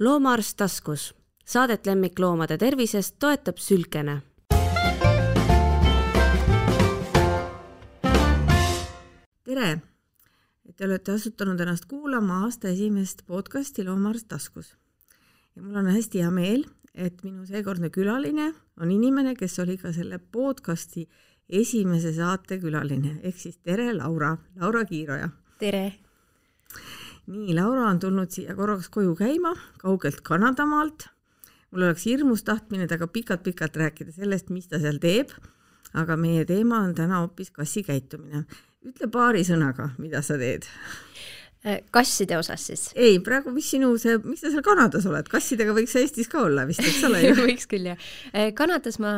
loomaarst taskus. Saadet lemmikloomade tervisest toetab Sülkene. tere! Te olete asutanud ennast kuulama aasta esimest podcasti Loomaarst taskus. ja mul on hästi hea meel, et minu seekordne külaline on inimene, kes oli ka selle podcasti esimese saate külaline, ehk siis tere, Laura, Laura Kiiroja. tere! Nii, Laura on tulnud siia korraks koju käima, kaugelt Kanadamaalt. mul oleks hirmus tahtmine temaga pikalt-pikalt rääkida sellest, mis ta seal teeb, aga meie teema on täna hoopis kassi käitumine. ütle paari sõnaga, mida sa teed Äh, kasside osas siis? ei, praegu, mis sinu see, miks sa seal Kanadas oled, kassidega võiks Eestis ka olla vist, eks ole ju võiks küll, jah. Äh, Kanadas ma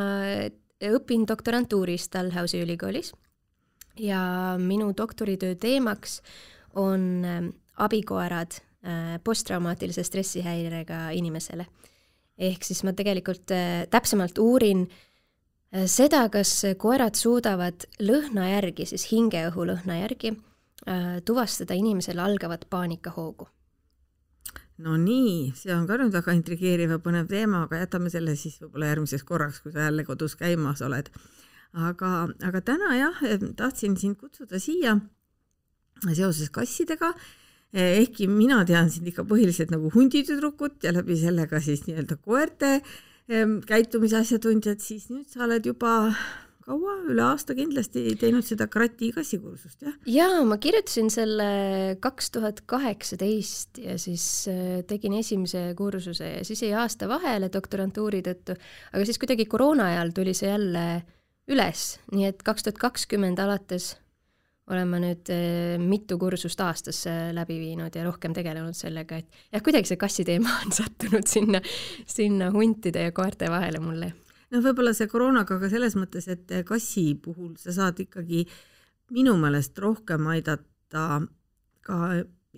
õpin doktorantuuris Dalhousie ülikoolis ja minu doktoritöö teemaks on ähm, abikoerad äh, posttraumaatilise stressihäirega inimesele. ehk siis ma tegelikult täpsemalt uurin seda, kas koerad suudavad lõhna järgi, siis hingeõhu lõhna järgi Äh, tuvastada inimesel algavat paanikahoogu. no nii, see on ka nüüd väga intrigeeriv ja põnev teema, aga jätame selle siis võib-olla järgmiseks korraks, kui sa jälle kodus käimas oled. aga, aga täna jah, tahtsin sind kutsuda siia seoses kassidega, ehkki mina tean sind ikka põhiliselt nagu hunditüdrukut ja läbi selle ka siis nii-öelda koerte käitumise asjatundjat, siis nüüd sa oled juba kaua, üle aasta kindlasti teinud seda krati kassikursust, jah? jaa, ma kirjutasin selle kaks tuhat kaheksateist ja siis äh, tegin esimese kursuse ja siis jäi aasta vahele doktorantuuri tõttu, aga siis kuidagi koroona ajal tuli see jälle üles, nii et kaks tuhat kakskümmend alates olen ma nüüd äh, mitu kursust aastas äh, läbi viinud ja rohkem tegelenud sellega, et jah, kuidagi see kassi teema on sattunud sinna, sinna huntide ja koerte vahele mulle noh, võib-olla see koroonaga ka selles mõttes, et kassi puhul sa saad ikkagi minu meelest rohkem aidata ka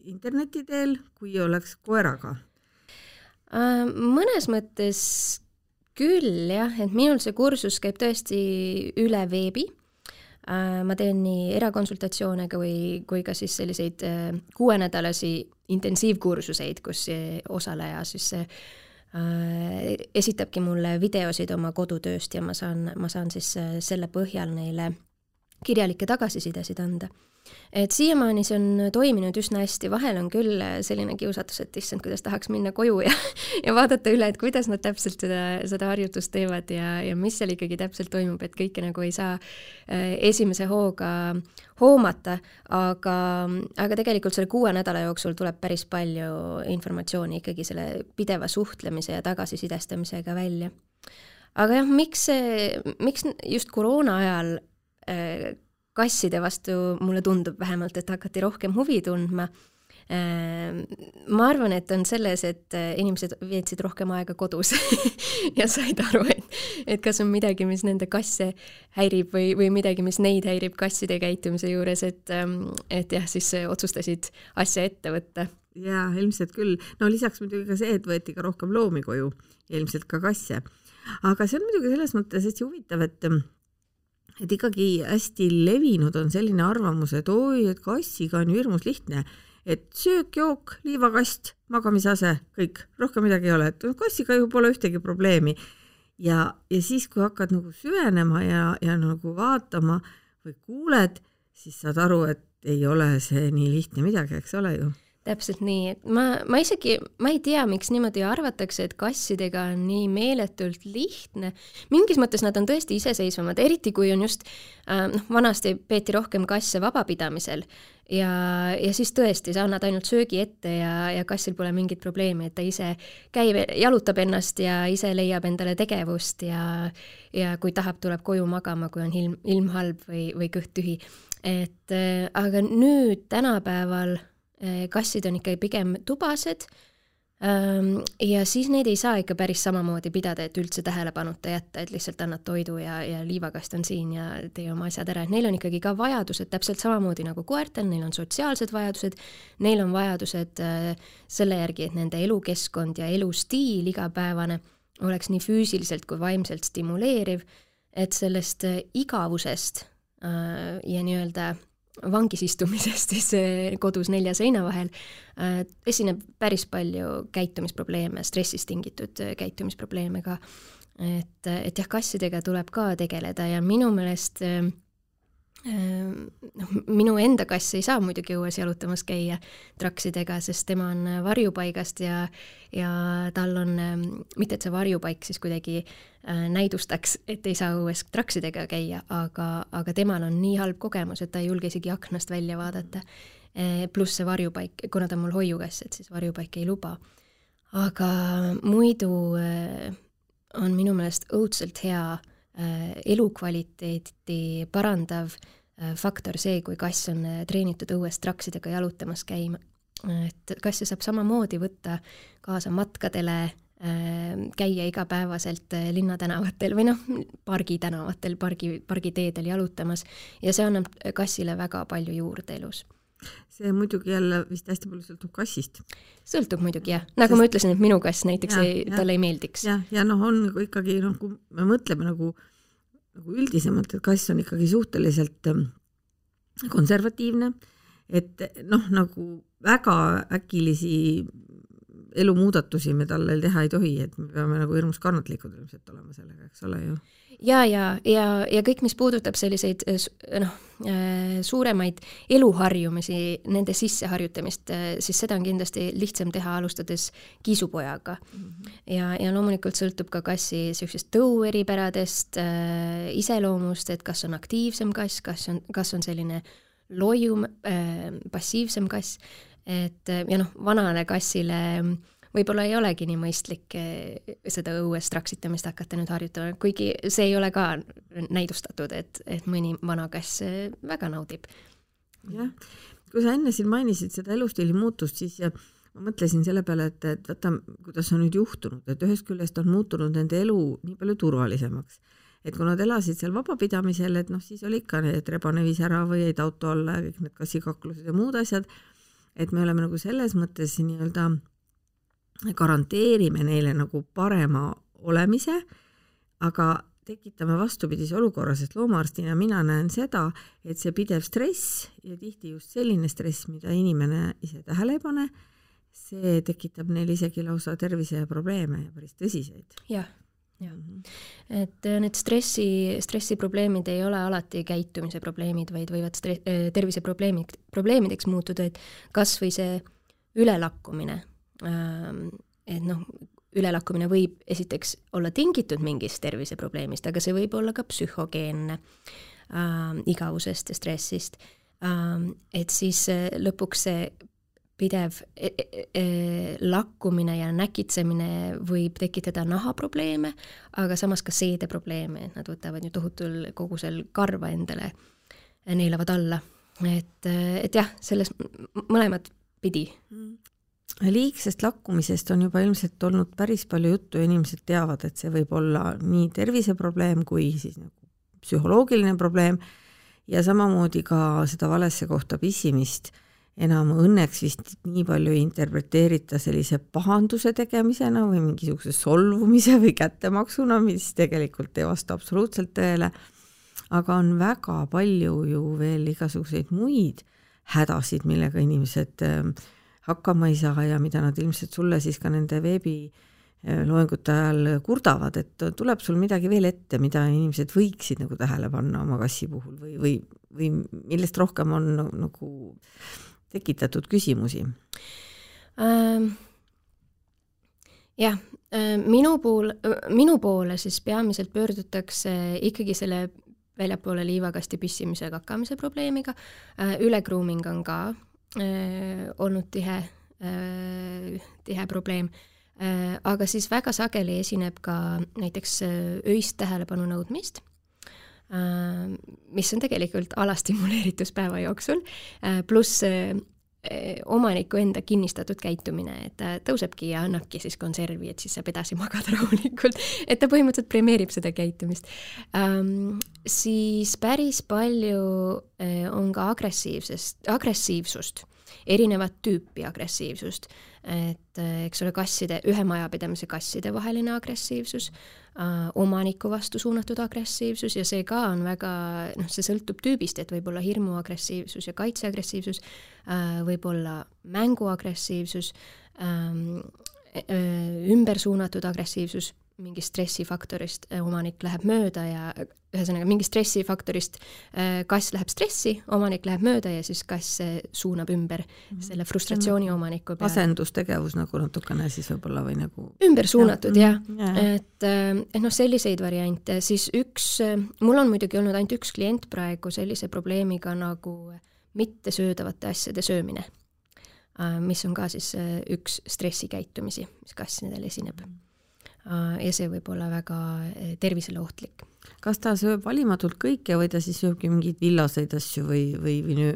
interneti teel, kui oleks koeraga. Äh, mõnes mõttes küll jah, et minul see kursus käib tõesti üle veebi. Äh, ma teen nii erakonsultatsioone kui, kui ka siis selliseid äh, kuuenädalasi intensiivkursuseid, kus osaleja siis Äh, esitabki mulle videosid oma kodutööst ja ma saan, ma saan siis äh, selle põhjal neile kirjalikke tagasisidesid anda et siiamaani see on toiminud üsna hästi, vahel on küll selline kiusatus, et issand, kuidas tahaks minna koju ja, ja vaadata üle, et kuidas nad täpselt seda, seda harjutust teevad ja, ja mis seal ikkagi täpselt toimub, et kõike nagu ei saa äh, esimese hooga hoomata, aga, aga tegelikult selle kuue nädala jooksul tuleb päris palju informatsiooni ikkagi selle pideva suhtlemise ja tagasisidestamisega välja. aga jah, miks see, miks just koroona ajal äh, kasside vastu mulle tundub vähemalt, et hakati rohkem huvi tundma. Ehm, ma arvan, et on selles, et äh, inimesed veetsid rohkem aega kodus ja said aru, et, et kas on midagi, mis nende kasse häirib või, või midagi, mis neid häirib kasside käitumise juures, et, ähm, et jah, siis otsustasid asja ette võtta jaa, ilmselt küll. no lisaks muidugi ka see, et võeti ka rohkem loomi koju, ilmselt ka kasse. aga see on muidugi selles mõttes hästi huvitav, et et ikkagi hästi levinud on selline arvamus, et oi, et kassiga on ju hirmus lihtne, et söök, jook, liivakast, magamisase, kõik, rohkem midagi ei ole, et kassiga ju pole ühtegi probleemi. ja, ja siis, kui hakkad nagu süvenema ja, ja nagu vaatama või kuuled, siis saad aru, et ei ole see nii lihtne midagi, eks ole ju täpselt nii, et ma, ma isegi, ma ei tea, miks niimoodi arvatakse, et kassidega on nii meeletult lihtne. mingis mõttes nad on tõesti iseseisvamad, eriti kui on just äh, noh, vanasti peeti rohkem kasse vabapidamisel ja, ja siis tõesti, sa annad ainult söögi ette ja, ja kassil pole mingit probleemi, et ta ise käib, jalutab ennast ja ise leiab endale tegevust ja ja kui tahab, tuleb koju magama, kui on ilm, ilm halb või, või kõht tühi. et äh, aga nüüd tänapäeval kassid on ikkagi pigem tubased. Ähm, ja siis neid ei saa ikka päris samamoodi pidada, et üldse tähelepanuta jätta, et lihtsalt annad toidu ja, ja liivakast on siin ja tee oma asjad ära, et neil on ikkagi ka vajadused täpselt samamoodi nagu koertel, neil on sotsiaalsed vajadused, neil on vajadused äh, selle järgi, et nende elukeskkond ja elustiil igapäevane oleks nii füüsiliselt kui vaimselt stimuleeriv, et sellest äh, igavusest ja nii-öelda vangis istumisest siis äh, kodus nelja seina vahel, esineb päris palju käitumisprobleeme, stressist tingitud käitumisprobleeme ka. et, et jah, kassidega tuleb ka tegeleda ja minu meelest äh, noh, minu enda kass ei saa muidugi õues jalutamas käia traksidega, sest tema on varjupaigast ja, ja tal on, ehm, mitte et see varjupaik siis kuidagi äh, näidustaks, et ei saa õues traksidega käia, aga, aga temal on nii halb kogemus, et ta ei julge isegi aknast välja vaadata. Ehm, pluss see varjupaik, kuna ta on mul hoiukass, et siis varjupaik ei luba. aga muidu äh, on minu meelest õudselt hea Äh, elukvaliteeti parandav äh, faktor see, kui kass on äh, treenitud õues traksidega jalutamas käima. et kasse saab samamoodi võtta kaasa matkadele, käia igapäevaselt linnatänavatel või noh, pargitänavatel, pargi, pargiteedel jalutamas ja see annab kassile väga palju juurde elus see muidugi jälle vist hästi palju sõltub kassist. sõltub muidugi jah, nagu Sest... ma ütlesin, et minu kass näiteks ja, ei, talle ei meeldiks. jah, ja, noh, on nagu ikkagi noh, kui me mõtleme nagu nagu üldisemalt, et kass on ikkagi suhteliselt ähm, konservatiivne, et noh, nagu väga äkilisi elumuudatusi me talle teha ei tohi, et me peame nagu hirmus kannatlikud ilmselt olema sellega, eks ole ju. Ja, ja, ja, ja kõik, mis puudutab selliseid äh, noh, äh, suuremaid eluharjumisi, nende sisseharjutamist, äh, siis seda on kindlasti lihtsam teha, alustades kiisupojaga mm. -hmm. ja, ja loomulikult sõltub ka kassi niisugusest tõu eripäradest äh,, iseloomust, et kas on aktiivsem kass, kas on, kas on selline loium äh,, passiivsem kass et ja noh, vanale kassile võib-olla ei olegi nii mõistlik eh, seda õues traksitamist hakata nüüd harjutama, kuigi see ei ole ka näidustatud, et, et mõni vana kass eh, väga naudib. jah, kui sa enne siin mainisid seda elustiili muutust, siis ma mõtlesin selle peale, et, et vaata, kuidas on nüüd juhtunud, et ühest küljest on muutunud nende elu nii palju turvalisemaks. Et kui nad elasid seal vabapidamisel, et noh, siis oli ikka et rebane viis ära või jäid auto alla ja kõik need kassikaklused ja muud asjad. Et me oleme nagu selles mõttes nii-öelda garanteerime neile nagu parema olemise, aga tekitame vastupidise olukorra, sest loomaarstina mina näen seda, et see pidev stress ja tihti just selline stress, mida inimene ise tähele ei pane, see tekitab neil isegi lausa terviseprobleeme ja päris tõsiseid. jah jah, mhm. et äh, need stressi, stressiprobleemid ei ole alati käitumise probleemid, vaid võivad stre-, äh, terviseprobleemid, probleemideks muutuda, et kas või see ülelakkumine, et noh, ülelakkumine võib esiteks olla tingitud mingist terviseprobleemist, aga see võib olla ka psühhogeenne äh, igavusest ja stressist ähm,. Et siis äh, lõpuks see pidev e e e lakkumine ja näkitsemine võib tekitada nahaprobleeme, aga samas ka seedeprobleeme, et nad võtavad ju tohutul kogusel karva endale, neelavad alla. et, et jah, selles mõlemat pidi mm. Liigsest lakkumisest on juba ilmselt olnud päris palju juttu ja inimesed teavad, et see võib olla nii terviseprobleem kui siis nagu psühholoogiline probleem ja samamoodi ka seda valesse kohta pissimist enam õnneks vist nii palju ei interpreteerita sellise pahanduse tegemisena või mingisuguse solvumise või kättemaksuna, mis tegelikult ei vasta absoluutselt tõele. aga on väga palju ju veel igasuguseid muid hädasid, millega inimesed ähm, hakkama ei saa ja mida nad ilmselt sulle siis ka nende veebiloengute äh, ajal kurdavad, et tuleb sul midagi veel ette, mida inimesed võiksid nagu tähele panna oma kassi puhul või, või, või millest rohkem on nagu tekitatud küsimusi ähm,? jah, ähm, minu puhul, minu poole siis peamiselt pöördutakse ikkagi selle väljapoole liivakasti pissimise kakamise probleemiga, äh, ülegruuming on ka äh, olnud tihe äh,, tihe probleem. Äh,, aga siis väga sageli esineb ka näiteks äh, öist tähelepanu nõudmist Äh, mis on tegelikult alastimuleeritus päeva jooksul, äh, pluss äh, omaniku enda kinnistatud käitumine, et ta tõusebki ja annabki siis konservi, et siis saab edasi magada rahulikult, et ta põhimõtteliselt premeerib seda käitumist ähm,. siis päris palju on ka agressiivsest, agressiivsust erinevat tüüpi agressiivsust, et äh, eks ole, kasside, ühe majapidamise kasside vaheline agressiivsus omaniku vastu suunatud agressiivsus ja see ka on väga, noh, see sõltub tüübist, et võib olla hirmuagressiivsus ja kaitseagressiivsus äh,, võib olla mänguagressiivsus ähm,, äh, ümber suunatud agressiivsus mingist stressifaktorist äh, omanik läheb mööda ja ühesõnaga mingist stressifaktorist äh, kass läheb stressi, omanik läheb mööda ja siis kass äh, suunab ümber -hmm. selle frustratsiooni omaniku peale. asendustegevus nagu natukene siis võib-olla või nagu ümber suunatud ja. jah ja. ja., et, et noh, selliseid variante, siis üks, mul on muidugi olnud ainult üks klient praegu sellise probleemiga nagu mittesöödavate asjade söömine, mis on ka siis üks stressikäitumisi, mis kassidel esineb mm. Äh, ja see võib olla väga äh, tervisele ohtlik. kas ta sööb valimatult kõike või ta siis sööbki mingeid villaseid asju või, või, või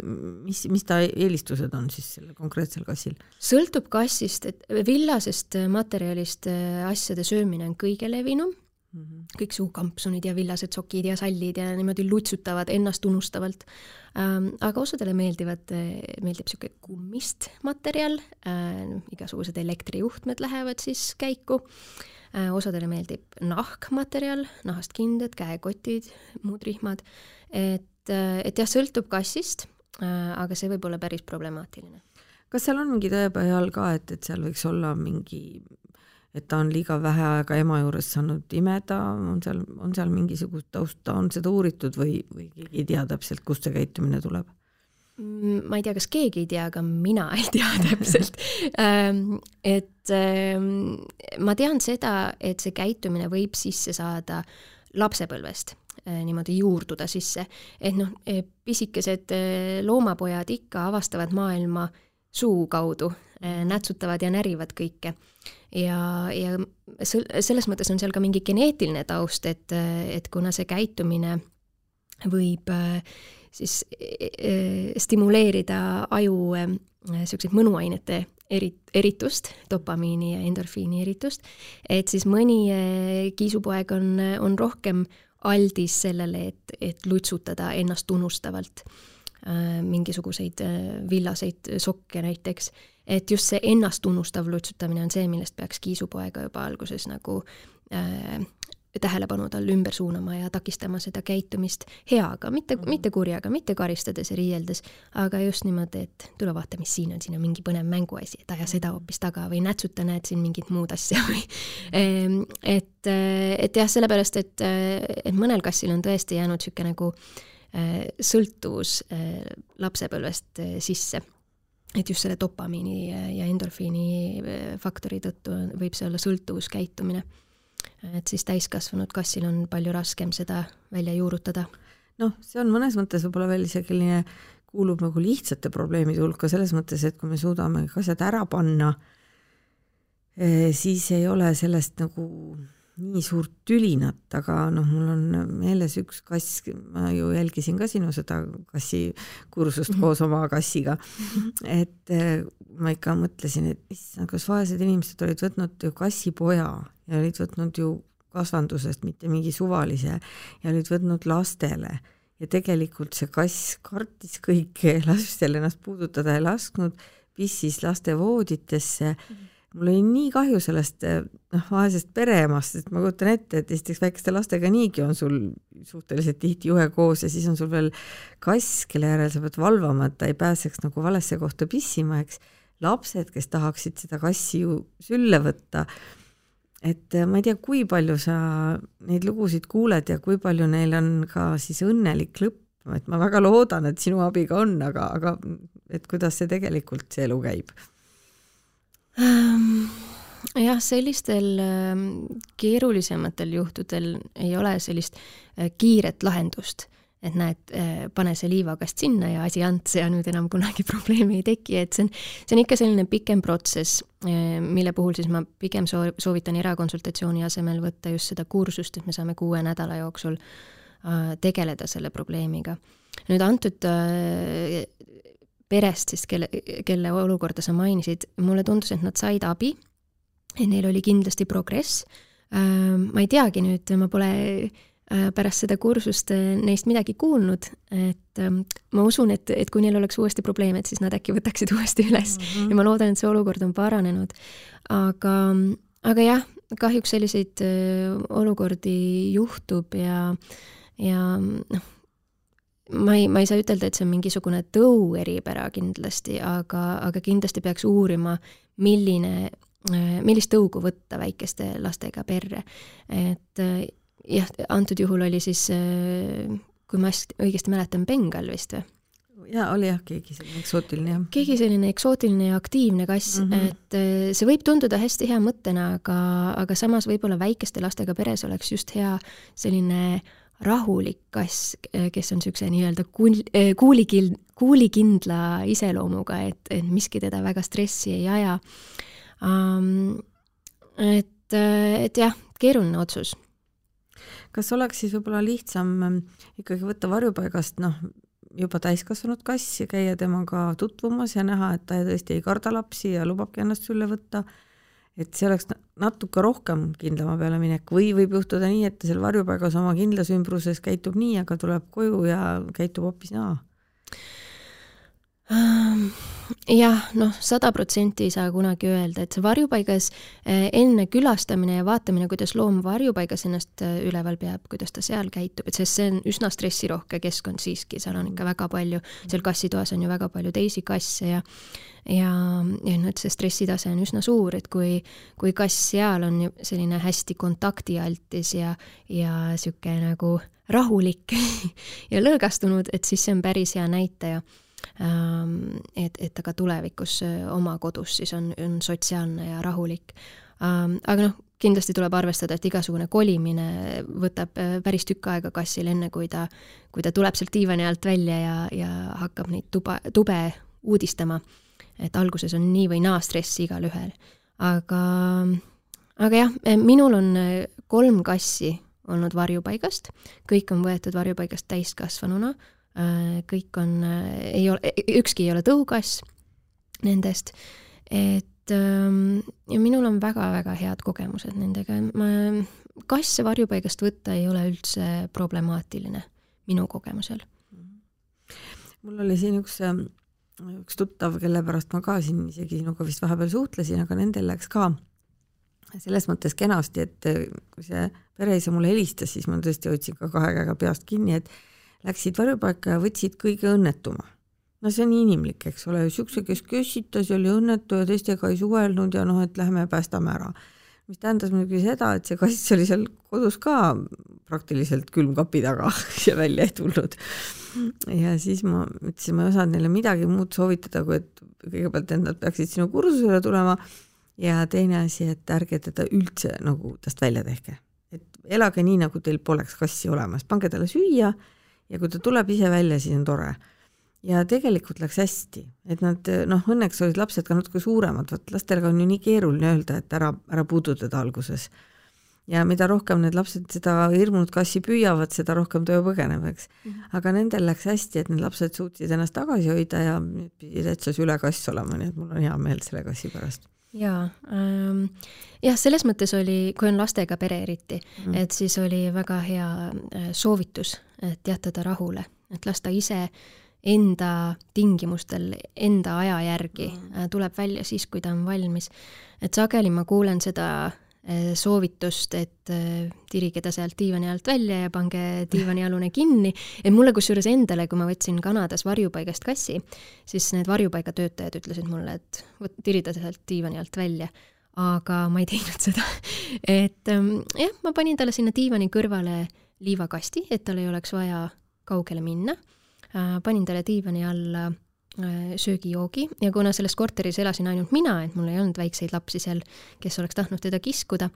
mis, mis ta eelistused on siis sellel konkreetsel kassil? sõltub kassist, et villasest materjalist äh, asjade söömine on kõige levinum mm, -hmm. kõik suukampsunid ja villased sokid ja sallid ja niimoodi lutsutavad ennast unustavalt ähm,. aga osadele meeldivad, meeldib niisugune kummist materjal äh,, igasugused elektrijuhtmed lähevad siis käiku Äh, osadele meeldib nahkmaterjal, nahast kindad, käekotid, muud rihmad, et, äh, et jah, sõltub kassist, äh, aga see võib olla päris problemaatiline. kas seal on mingi tõepõhi all ka, et, et seal võiks olla mingi et ta on liiga vähe aega ema juures saanud imeda, on seal, on seal mingisugust tausta, on seda uuritud või, või keegi ei tea täpselt, kust see käitumine tuleb? Mm, ma ei tea, kas keegi ei tea, aga mina ei tea täpselt ähm, et ähm, ma tean seda, et see käitumine võib sisse saada lapsepõlvest, äh, niimoodi juurduda sisse, et noh, äh, pisikesed äh, loomapojad ikka avastavad maailma suu kaudu, nätsutavad ja närivad kõike. ja, ja selles mõttes on seal ka mingi geneetiline taust, et, et kuna see käitumine võib siis e, e, stimuleerida aju niisuguseid e, mõnuainete eri, eritust, dopamiini ja endorfiini eritust, et siis mõni kiisupoeg on, on rohkem aldis sellele, et, et lutsutada ennast tunnustavalt mingisuguseid villaseid sokke näiteks, et just see ennast tunnustav lutsutamine on see, millest peaks kiisupoega juba alguses nagu äh, tähelepanu talle ümber suunama ja takistama seda käitumist heaga, mitte mm, -hmm. mitte kurjaga, mitte karistades ja riieldes, aga just niimoodi, et tule vaata, mis siin on, siin on mingi põnev mänguasi, et aja seda hoopis taga või nätsuta, näed siin mingit muud asja või ehm, et, et jah, sellepärast, et, et mõnel kassil on tõesti jäänud niisugune nagu eh, sõltuvus eh, lapsepõlvest eh, sisse. Et just selle dopamiini ja endorfiini faktori tõttu võib see olla sõltuvuskäitumine et siis täiskasvanud kassil on palju raskem seda välja juurutada. noh, see on mõnes mõttes võib-olla veel selline, kuulub nagu lihtsate probleemide hulka selles mõttes, et kui me suudame asjad ära panna, eh, siis ei ole sellest nagu nii suurt tülinat, aga noh, mul on meeles üks kass, ma ju jälgisin ka sinu seda kassikursust -hmm. koos oma kassiga, et eh, ma ikka mõtlesin, et issand, kas vaesed inimesed olid võtnud ju kassipoja ja olid võtnud ju kasvandusest, mitte mingi suvalise, ja olid võtnud lastele ja tegelikult see kass kartis kõike, lasis seal ennast puudutada, ei lasknud, pissis laste vooditesse mm. -hmm mul oli nii kahju sellest noh, vaesest pereemast, sest ma kujutan ette, et esiteks väikeste lastega niigi on sul suhteliselt tihti juhe koos ja siis on sul veel kass, kelle järel sa pead valvama, et ta ei pääseks nagu valesse kohta pissima, eks. lapsed, kes tahaksid seda kassi ju sülle võtta, et ma ei tea, kui palju sa neid lugusid kuuled ja kui palju neil on ka siis õnnelik lõpp, et ma väga loodan, et sinu abiga on, aga, aga et kuidas see tegelikult, see elu käib jah, sellistel ehm, keerulisematel juhtudel ei ole sellist äh, kiiret lahendust, et näed, äh, pane see liivakast sinna ja asi ants ja nüüd enam kunagi probleemi ei teki, et see on, see on ikka selline pikem protsess, äh, mille puhul siis ma pigem soo-, soovitan erakonsultatsiooni asemel võtta just seda kursust, et me saame kuue nädala jooksul tegeleda selle probleemiga. nüüd antud perest siis, kelle, kelle olukorda sa mainisid, mulle tundus, et nad said abi, et neil oli kindlasti progress, ma ei teagi nüüd, ma pole äh, pärast seda kursust äh, neist midagi kuulnud, et ähm, ma usun, et, et kui neil oleks uuesti probleeme, et siis nad äkki võtaksid uuesti üles mm -hmm. ja ma loodan, et see olukord on paranenud. aga, aga jah, kahjuks selliseid olukordi juhtub ja, ja noh, ma ei, ma ei saa ütelda, et see on mingisugune tõu eripära kindlasti, aga, aga kindlasti peaks uurima, milline Äh, millist tõugu võtta väikeste lastega perre. et äh, jah, antud juhul oli siis, äh, kui ma õigesti mäletan, bengal vist või? jaa, oli jah, keegi selline eksootiline, jah. keegi selline eksootiline ja aktiivne kass mm, -hmm. et see võib tunduda hästi hea mõttena, aga, aga samas võib-olla väikeste lastega peres oleks just hea selline rahulik kass, kes on niisuguse nii-öelda kuul-, kuulikil-, kuulikindla iseloomuga, et, et miski teda väga stressi ei aja um,. et, et jah, keeruline otsus. kas oleks siis võib-olla lihtsam ähm, ikkagi võtta varjupaigast noh, juba täiskasvanud kass ja käia temaga tutvumas ja näha, et ta tõesti ei karda lapsi ja lubabki ennast sülle võtta, et see oleks natuke rohkem kindlama peale minek. Või võib juhtuda nii, et ta seal varjupaigas oma kindlas ümbruses käitub nii, aga tuleb koju ja käitub hoopis naa jah, noh, sada protsenti ei saa kunagi öelda, et see varjupaigas eh, enne külastamine ja vaatamine, kuidas loom varjupaigas ennast eh, üleval peab, kuidas ta seal käitub, et sest see on üsna stressirohke keskkond siiski, seal on ikka väga palju, seal kassitoas on ju väga palju teisi kasse ja ja, ja noh, et see stressitase on üsna suur, et kui, kui kass seal on selline hästi kontaktialtis ja, ja niisugune nagu rahulik ja lõõgastunud, et siis see on päris hea näitaja et, et ta ka tulevikus äh, oma kodus siis on, on sotsiaalne ja rahulik. Ähm, aga noh, kindlasti tuleb arvestada, et igasugune kolimine võtab äh, päris tükk aega kassil, enne kui ta, kui ta tuleb sealt diivani alt välja ja, ja hakkab neid tuba, tube uudistama. et alguses on nii või naa stressi igalühel. aga, aga jah, minul on äh, kolm kassi olnud varjupaigast, kõik on võetud varjupaigast täiskasvanuna kõik on, äh, ei ole, ükski ei ole tõukass nendest, et ähm, ja minul on väga-väga head kogemused nendega, ma, kasse varjupaigast võtta ei ole üldse problemaatiline minu kogemusel. mul oli siin üks, ähm, üks tuttav, kelle pärast ma ka siin isegi sinuga vist vahepeal suhtlesin, aga nendel läks ka selles mõttes kenasti, et äh, kui see pereisa mulle helistas, siis ma tõesti hoidsin ka kahe käega peast kinni, et läksid varjupaika ja võtsid kõige õnnetuma. no see on inimlik, eks ole, siukse, kes kössitas ja oli õnnetu ja teistega ei suhelnud ja noh, et lähme päästame ära. mis tähendas muidugi seda, et see kass oli seal kodus ka praktiliselt külmkapi taga ja välja ei tulnud. ja siis ma ütlesin, ma ei osanud neile midagi muud soovitada, kui et kõigepealt, et nad peaksid sinu kursusele tulema ja teine asi, et ärge teda üldse nagu tast välja tehke. et elage nii, nagu teil poleks kassi olemas, pange talle süüa ja kui ta tuleb ise välja, siis on tore. ja tegelikult läks hästi, et nad noh, õnneks olid lapsed ka natuke suuremad, vot lastega on ju nii keeruline öelda, et ära, ära puudutada alguses. ja mida rohkem need lapsed seda hirmunud kassi püüavad, seda rohkem ta ju põgeneb, eks. -hmm. aga nendel läks hästi, et need lapsed suutsid ennast tagasi hoida ja nüüd pidi täitsa sülekass olema, nii et mul on hea meel selle kassi pärast jaa ähm,, jah, selles mõttes oli, kui on lastega pere eriti mm., et siis oli väga hea äh, soovitus, et jätta ta rahule, et las ta ise enda tingimustel, enda aja järgi mm. tuleb välja siis, kui ta on valmis. et sageli ma kuulen seda soovitust, et äh, tirige ta sealt diivani alt välja ja pange diivanialune kinni, et mulle kusjuures endale, kui ma võtsin Kanadas varjupaigast kassi, siis need varjupaigatöötajad ütlesid mulle, et vot tiri ta sealt diivani alt välja. aga ma ei teinud seda et ähm, jah, ma panin talle sinna diivani kõrvale liivakasti, et tal ei oleks vaja kaugele minna. Äh, panin talle diivani alla Äh, söögijoogi ja kuna selles korteris elasin ainult mina, et mul ei olnud väikseid lapsi seal, kes oleks tahtnud teda kiskuda,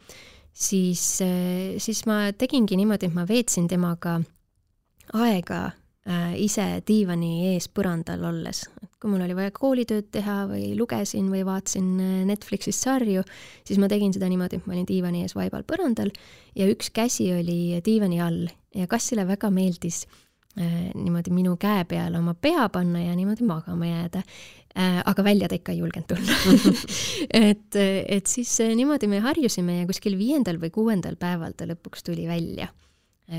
siis, äh, siis ma tegingi niimoodi, et ma veetsin temaga aega äh, ise diivani ees põrandal olles. kui mul oli vaja koolitööd teha või lugesin või vaatasin Netflixis sarju, siis ma tegin seda niimoodi, et ma olin diivani ees vaibal põrandal ja üks käsi oli diivani all ja kassile väga meeldis Äh, niimoodi minu käe peale oma pea panna ja niimoodi magama jääda. Äh, aga välja ta ikka ei julgenud tulla et, et siis äh, niimoodi me harjusime ja kuskil viiendal või kuuendal päeval ta lõpuks tuli välja.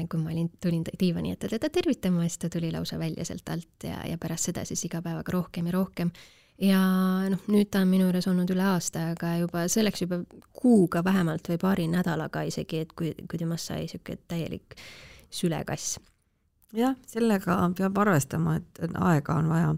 kui ma olin, tulin diivani ette teda tervitama, siis ta tuli lausa välja sealt alt ja, ja pärast seda siis iga päevaga rohkem ja rohkem. ja noh, nüüd ta on minu juures olnud üle aasta, aga juba see läks juba kuuga vähemalt või paari nädalaga isegi, et kui, kui temast sai niisugune täielik sülekass. Jah, sellega peab arvestama, et aega on vaja.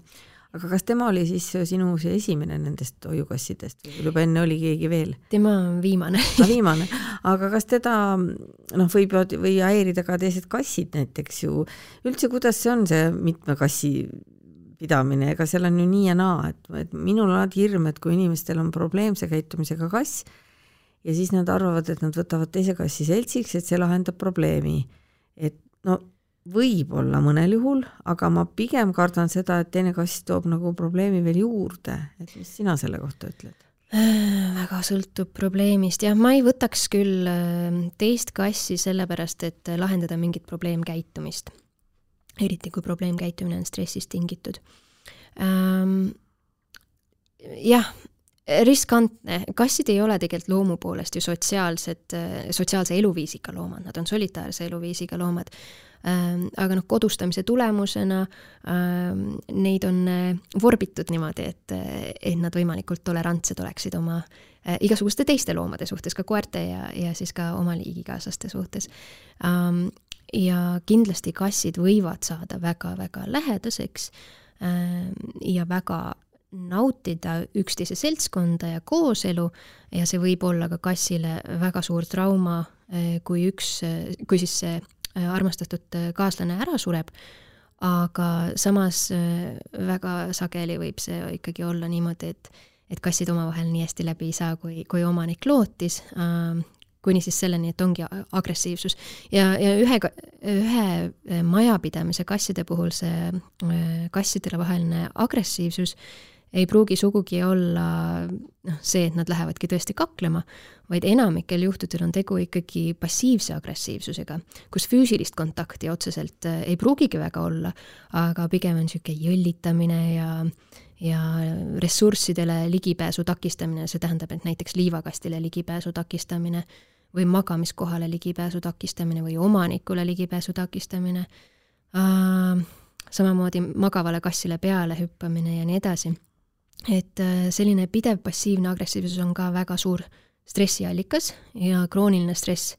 Aga kas tema oli siis sinu see esimene nendest hoiukassidest või juba enne oli keegi veel? tema on viimane. Ah, viimane, aga kas teda noh, võivad või häirida ka teised kassid näiteks ju, üldse, kuidas see on, see mitme kassi pidamine, ega seal on ju nii ja naa, et, et minul on alati hirm, et kui inimestel on probleemse käitumisega kass ja siis nad arvavad, et nad võtavad teise kassi seltsiks, et see lahendab probleemi. et no võib-olla mõnel juhul, aga ma pigem kardan seda, et teine kass toob nagu probleemi veel juurde, et mis sina selle kohta ütled? Äh, väga sõltub probleemist, jah, ma ei võtaks küll äh, teist kassi sellepärast, et lahendada mingit probleemkäitumist. eriti kui probleemkäitumine on stressist tingitud. Ähm, jah, riskantne, kassid ei ole tegelikult loomu poolest ju sotsiaalsed, sotsiaalse eluviisiga loomad, nad on solitaarse eluviisiga loomad Ähm, aga noh, kodustamise tulemusena ähm, neid on äh, vorbitud niimoodi, et, et nad võimalikult tolerantsed oleksid oma äh, igasuguste teiste loomade suhtes, ka koerte ja, ja siis ka oma liigikaaslaste suhtes. Ähm, ja kindlasti kassid võivad saada väga-väga lähedaseks ja väga nautida üksteise seltskonda ja kooselu ja see võib olla ka kassile väga suur trauma, äh, kui üks, kui siis see Äh, armastatud äh, kaaslane ära sureb, aga samas äh, väga sageli võib see ikkagi olla niimoodi, et et kassid omavahel nii hästi läbi ei saa, kui, kui omanik lootis, kuni siis selleni, et ongi agressiivsus. ja, ja ühe, ühe majapidamise kasside puhul see kassidele vaheline agressiivsus ei pruugi sugugi olla noh, see, et nad lähevadki tõesti kaklema, vaid enamikel juhtudel on tegu ikkagi passiivse agressiivsusega, kus füüsilist kontakti otseselt äh, ei pruugigi väga olla, aga pigem on niisugune jõllitamine ja ja ressurssidele ligipääsu takistamine, see tähendab, et näiteks liivakastile ligipääsu takistamine või magamiskohale ligipääsu takistamine või omanikule ligipääsu takistamine äh,, samamoodi magavale kassile peale hüppamine ja nii edasi et äh, selline pidev passiivne agressiivsus on ka väga suur stressiallikas ja krooniline stress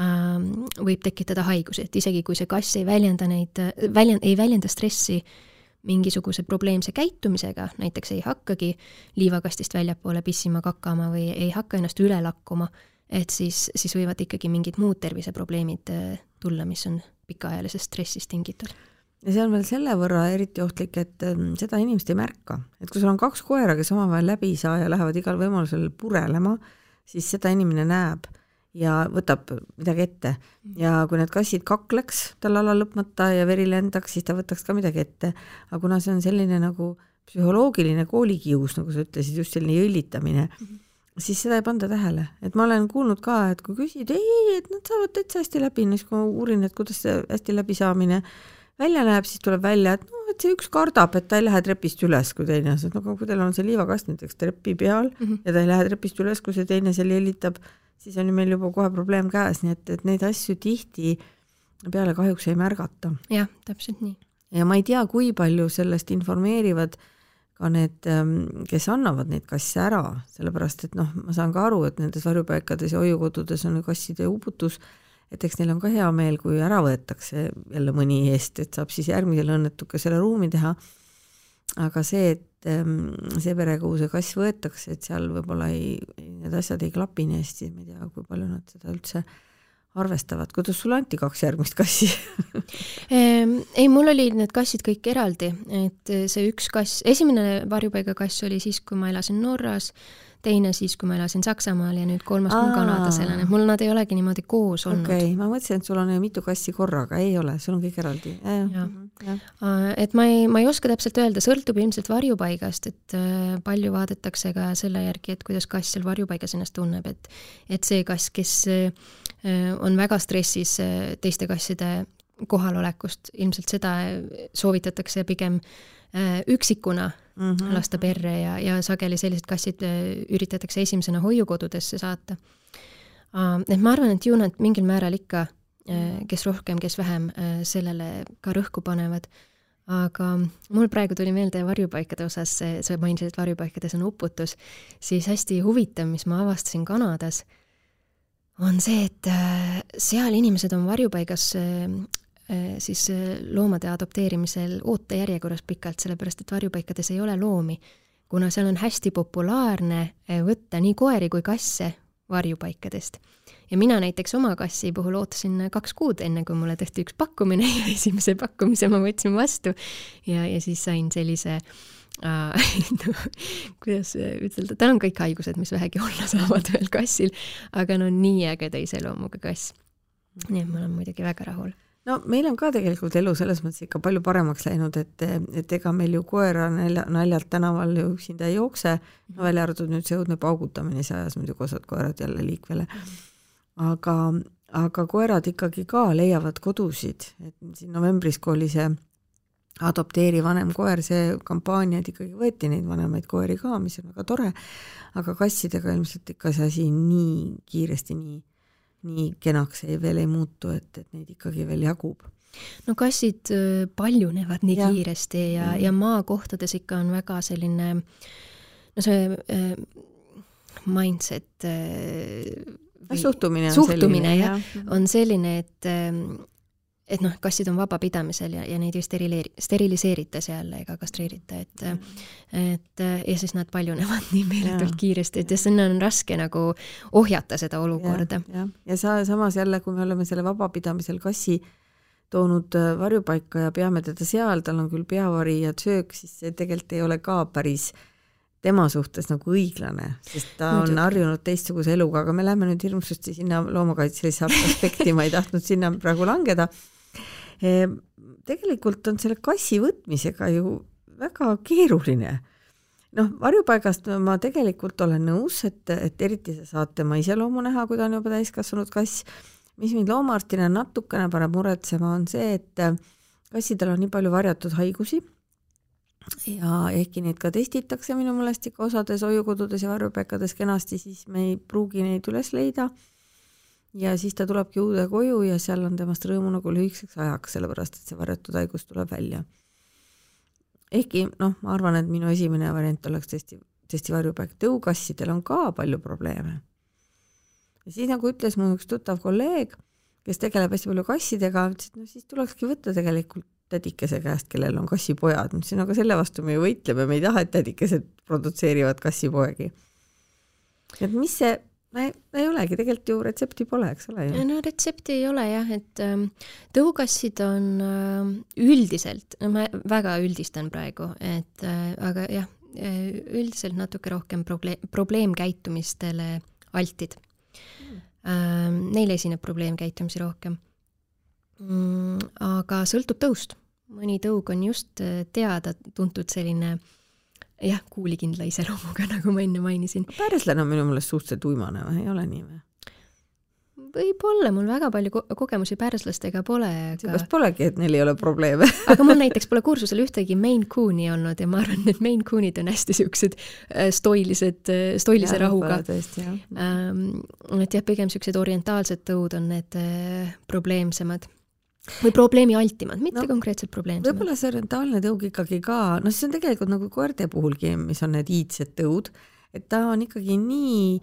ähm, võib tekitada haigusi, et isegi kui see kass ei väljenda neid, väljend-, ei väljenda stressi mingisuguse probleemse käitumisega, näiteks ei hakkagi liivakastist väljapoole pissima, kakama või ei hakka ennast üle lakkuma, et siis, siis võivad ikkagi mingid muud terviseprobleemid äh, tulla, mis on pikaajalisest stressist tingitud ja see on veel selle võrra eriti ohtlik, et ähm, seda inimest ei märka, et kui sul on kaks koera, kes omavahel läbi ei saa ja lähevad igal võimalusel purelema, siis seda inimene näeb ja võtab midagi ette ja kui need kassid kakleks tal alla lõpmata ja veri lendaks, siis ta võtaks ka midagi ette. aga kuna see on selline nagu psühholoogiline koolikius, nagu sa ütlesid, just selline jõllitamine mm, -hmm. siis seda ei panda tähele, et ma olen kuulnud ka, et kui küsid, ei, ei, et nad saavad täitsa hästi läbi, siis kui ma uurin, et kuidas see hästi läbisaamine välja näeb, siis tuleb välja, et noh, et see üks kardab, et ta ei lähe trepist üles, kui teine, no kui tal on see liivakast näiteks trepi peal mm -hmm. ja ta ei lähe trepist üles, kui see teine seal jõllitab, siis on ju meil juba kohe probleem käes, nii et, et neid asju tihti peale kahjuks ei märgata. jah, täpselt nii. ja ma ei tea, kui palju sellest informeerivad ka need, ähm, kes annavad neid kasse ära, sellepärast et noh, ma saan ka aru, et nendes varjupaikades ja hoiukodudes on ju kasside uputus et eks neil on ka hea meel, kui ära võetakse jälle mõni eest, et saab siis järgmisele õnnetukesele ruumi teha. aga see, et ehm, see pere, kuhu see kass võetakse, et seal võib-olla ei, need asjad ei klapi nii hästi, ma ei tea, kui palju nad seda üldse arvestavad, kuidas sulle anti kaks järgmist kassi ehm, ei, mul olid need kassid kõik eraldi, et see üks kass, esimene varjupaigakass oli siis, kui ma elasin Norras teine siis, kui ma elasin Saksamaal ja nüüd kolmas, kui ma Kanadas elan, et mul nad ei olegi niimoodi koos olnud. okei okay., ma mõtlesin, et sul on mitu kassi korraga, ei ole, sul on kõik eraldi. Mhm, et ma ei, ma ei oska täpselt öelda, sõltub ilmselt varjupaigast, et äh, palju vaadatakse ka selle järgi, et kuidas kass seal varjupaigas ennast tunneb, et et see kass, kes äh, on väga stressis äh, teiste kasside kohalolekust, ilmselt seda soovitatakse pigem üksikuna mm -hmm. lasta perre ja, ja sageli sellised kassid äh, üritatakse esimesena hoiukodudesse saata. et ma arvan, et ju nad mingil määral ikka kes rohkem, kes vähem sellele ka rõhku panevad aga mul praegu tuli meelde varjupaikade osas, sa mainisid, et varjupaikades on uputus, siis hästi huvitav, mis ma avastasin Kanadas, on see, et äh, seal inimesed on varjupaigas äh, äh, siis loomade adopteerimisel ootejärjekorras pikalt, sellepärast et varjupaikades ei ole loomi. kuna seal on hästi populaarne võtta nii koeri kui kasse varjupaikadest ja mina näiteks oma kassi puhul ootasin kaks kuud, enne kui mulle tehti üks pakkumine ja esimese pakkumise ma võtsin vastu ja, ja siis sain sellise äh, no, kuidas ütelda, tal on kõik haigused, mis vähegi olla saavad ühel kassil, aga no nii ägeda iseloomuga kass. nii et ma olen muidugi väga rahul no meil on ka tegelikult elu selles mõttes ikka palju paremaks läinud, et, et ega meil ju koera nalja, naljalt tänaval ju üksinda ei jookse, no välja arvatud nüüd see õudne paugutamine, see ajas muidugi osad koerad jälle liikvele. -hmm aga, aga koerad ikkagi ka leiavad kodusid, et siin novembris, kui oli see adopteeri vanem koer, see kampaania, et ikkagi võeti neid vanemaid koeri ka, mis on väga tore, aga kassidega ilmselt ikka see asi nii kiiresti, nii, nii kenaks ei, veel ei muutu, et, et neid ikkagi veel jagub no kassid äh, paljunevad nii ja. kiiresti ja, ja maakohtades ikka on väga selline no see äh, mindset äh, suhtumine on suhtumine selline, jah ja., on selline, et ähm, et noh, kassid on vabapidamisel ja, ja neid ei sterileeri-, steriliseerita seal ega kastreerita, et et ja siis nad paljunevad nii meeletult kiiresti, et ja sinna on raske nagu ohjata seda olukorda. jah, ja sa samas jälle, kui me oleme selle vabapidamisel kassi toonud äh, varjupaika ja peame teda seal, tal on küll peavari ja söök, siis see tegelikult ei ole ka päris tema suhtes nagu õiglane, sest ta Muidugi. on harjunud teistsuguse eluga, aga me läheme nüüd hirmsasti sinna loomakaitselisse aspekti, ma ei tahtnud sinna praegu langeda. Ehm, tegelikult on selle kassi võtmisega ju väga keeruline. noh, varjupaigast ma tegelikult olen nõus, et, et eriti sa saad tema iseloomu näha, kui ta on juba täiskasvanud kass. mis mind loomaarstina natukene paneb muretsema, on see, et kassidel on nii palju varjatud haigusi ja ehkki neid ka testitakse minu meelest ikka osades hoiukodudes ja varjupaikades kenasti, siis me ei pruugi neid üles leida. Ja siis ta tulebki uude koju ja seal on temast rõõmu nagu lühikeseks ajaks, sellepärast et see varjatud haigus tuleb välja. ehkki noh, ma arvan, et minu esimene variant oleks tõesti, tõesti varjupaik, tõukassidel on ka palju probleeme. ja siis nagu ütles mu üks tuttav kolleeg, kes tegeleb hästi palju kassidega, ütles, et no siis tulekski võtta tegelikult tädikese käest, kellel on kassipojad, ma ütlesin, aga selle vastu me ju võitleme, me ei taha, et tädikesed produtseerivad kassipoegi. et mis see, ei olegi, tegelikult ju retsepti pole, eks ole ju? no retsepti ei ole jah, et äh, tõukassid on äh, üldiselt, no ma väga üldistan praegu, et äh, aga jah, äh, üldiselt natuke rohkem probleem, probleemkäitumistele altid mm.. Äh, neil esineb probleemkäitumisi rohkem mm,. aga sõltub tõust mõni tõug on just äh, teada-tuntud selline jah, kuulikindla iseloomuga, nagu ma enne mainisin. päärslane on minu meelest suhteliselt uimane või, ei ole nii või? võib-olla, mul väga palju ko kogemusi pärslastega pole, aga seepärast polegi, et neil ei ole probleeme aga mul näiteks pole kursusel ühtegi Maine Coon'i olnud ja ma arvan, et Maine Coon'id on hästi siuksed äh, stoilised, äh, stoilise ja, rahuga. ähm,. et jah, pigem siuksed orientaalsed tõud on need äh, probleemsemad või probleemialtimad, mitte no, konkreetselt probleemsemad. võib-olla see orientaalne tõug ikkagi ka, noh, see on tegelikult nagu koerte puhulgi, mis on need iidsed tõud, et ta on ikkagi nii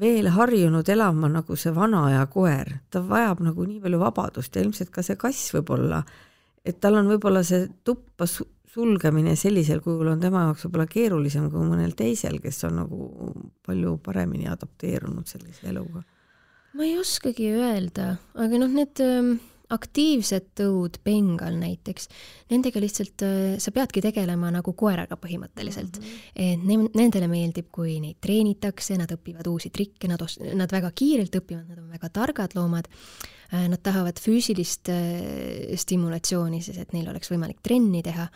veel harjunud elama nagu see vana aja koer, ta vajab nagu nii palju vabadust ja ilmselt ka see kass võib-olla, et tal on võib-olla see tuppa sulgemine sellisel kujul on tema jaoks võib-olla keerulisem kui mõnel teisel, kes on nagu palju paremini adapteerunud sellise eluga. ma ei oskagi öelda, aga noh, need ähm aktiivsed tõud, bengal näiteks, nendega lihtsalt äh, sa peadki tegelema nagu koeraga põhimõtteliselt mm. -hmm. ne-, nendele meeldib, kui neid treenitakse, nad õpivad uusi trikke, nad os-, nad väga kiirelt õpivad, nad on väga targad loomad, äh, nad tahavad füüsilist äh, stimulatsiooni, siis et neil oleks võimalik trenni teha,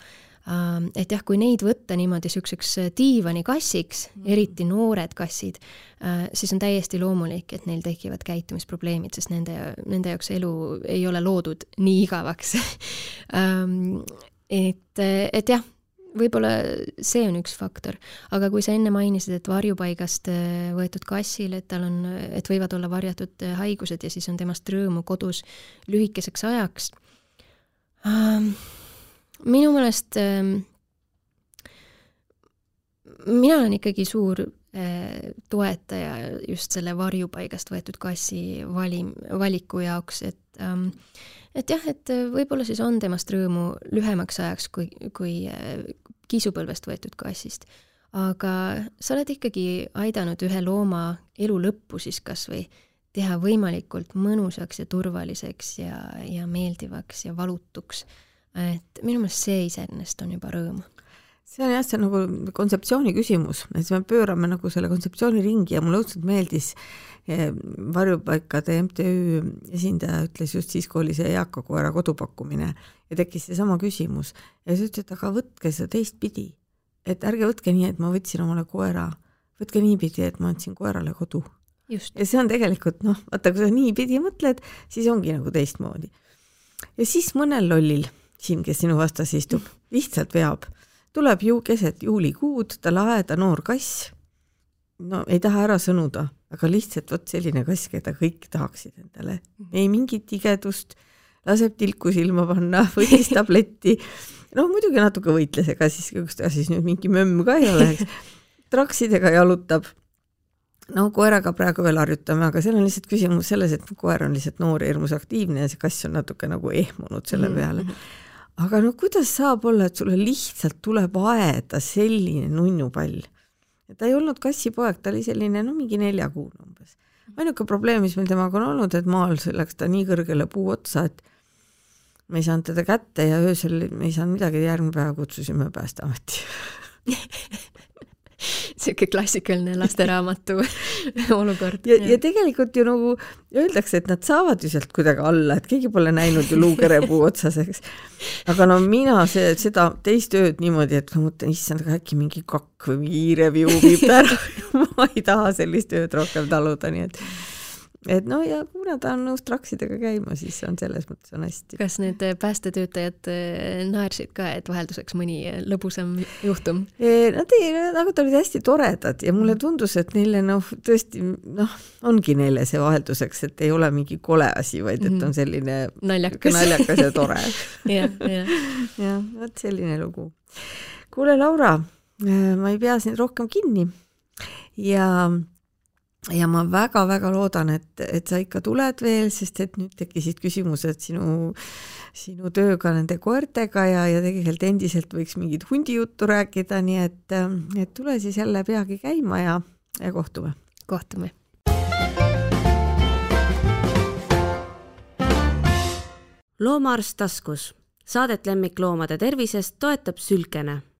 et jah, kui neid võtta niimoodi niisuguseks äh, diivanikassiks mm., eriti noored kassid, äh, siis on täiesti loomulik, et neil tekivad käitumisprobleemid, sest nende, nende jaoks elu ei ole loodud nii igavaks ähm, et, et jah, võib-olla see on üks faktor, aga kui sa enne mainisid, et varjupaigast äh, võetud kassil, et tal on, et võivad olla varjatud haigused ja siis on temast rõõmu kodus lühikeseks ajaks ähm,. Minu meelest ähm, mina olen ikkagi suur äh, toetaja just selle varjupaigast võetud kassi valim, valiku jaoks, et ähm, et jah, et võib-olla siis on temast rõõmu lühemaks ajaks kui, kui äh, kiisupõlvest võetud kassist. aga sa oled ikkagi aidanud ühe looma elu lõppu siis kas või teha võimalikult mõnusaks ja turvaliseks ja, ja meeldivaks ja valutuks. Et minu meelest see iseenesest on juba rõõm. See on jah, see on nagu kontseptsiooni küsimus, et siis me pöörame nagu selle kontseptsiooni ringi ja mulle õudselt meeldis eh, varjupaikade MTÜ esindaja ütles just siis, kui oli see eaka koera kodupakkumine ja tekkis seesama küsimus. Ja siis ütles, et aga võtke seda teistpidi, et ärge võtke nii, et ma võtsin omale koera, võtke niipidi, et ma andsin koerale kodu. ja see on tegelikult noh, vaata, kui sa niipidi mõtled, siis ongi nagu teistmoodi. ja siis mõnel lollil siin, kes sinu vastas istub, lihtsalt veab tuleb ju keset juulikuud talle aeda noor kass. no ei taha ära sõnuda, aga lihtsalt vot selline kass, keda kõik tahaksid endale, ei mingit tigedust, laseb tilku silma panna, võttis tabletti. noh, muidugi natuke võitles, ega siis, kas ta siis nüüd mingi mömm ka ei ole, eks. traksidega jalutab no koeraga praegu veel harjutame, aga seal on lihtsalt küsimus selles, et koer on lihtsalt noor ja hirmus aktiivne ja see kass on natuke nagu ehmunud selle mhm, peale mm. -hmm aga no kuidas saab olla, et sulle lihtsalt tuleb aeda selline nunnupall? ta ei olnud kassipoeg, ta oli selline no mingi neljakuune umbes. ainuke probleem, mis meil temaga on olnud, et maal läks ta nii kõrgele puu otsa, et me ei saanud teda kätte ja öösel me ei saanud midagi, järgmine päev kutsusime Päästeameti niisugune klassikaline lasteraamatu olukord. ja, ja tegelikult ju nagu öeldakse, et nad saavad ju sealt kuidagi alla, et keegi pole näinud ju luukerepuu otsas, eks. aga no mina see, seda teist ööd niimoodi, et ma mõtlen, issand, aga äkki mingi kakk või mingi hiireviu viib ära ma ei taha sellist ööd rohkem taluda, nii et et no ja kuna ta on nõus traksidega käima, siis on selles mõttes on hästi. kas need päästetöötajad eh, naersid ka, et vahelduseks mõni lõbusam juhtum? Nad ei, nad olid hästi toredad ja mulle tundus, et neile noh, tõesti noh, ongi neile see vahelduseks, et ei ole mingi kole asi, vaid et mhm. on selline naljakas, naljakas ja tore jah, jah. jah, vot selline lugu. kuule, Laura, ma ei pea sind rohkem kinni ja ja ma väga-väga loodan, et, et sa ikka tuled veel, sest et nüüd tekkisid küsimused sinu, sinu tööga nende koertega ja, ja tegelikult endiselt võiks mingit hundijuttu rääkida, nii et, et tule siis jälle peagi käima ja, ja kohtume. kohtume. loomaarst taskus, saadet lemmikloomade tervisest toetab Sülkene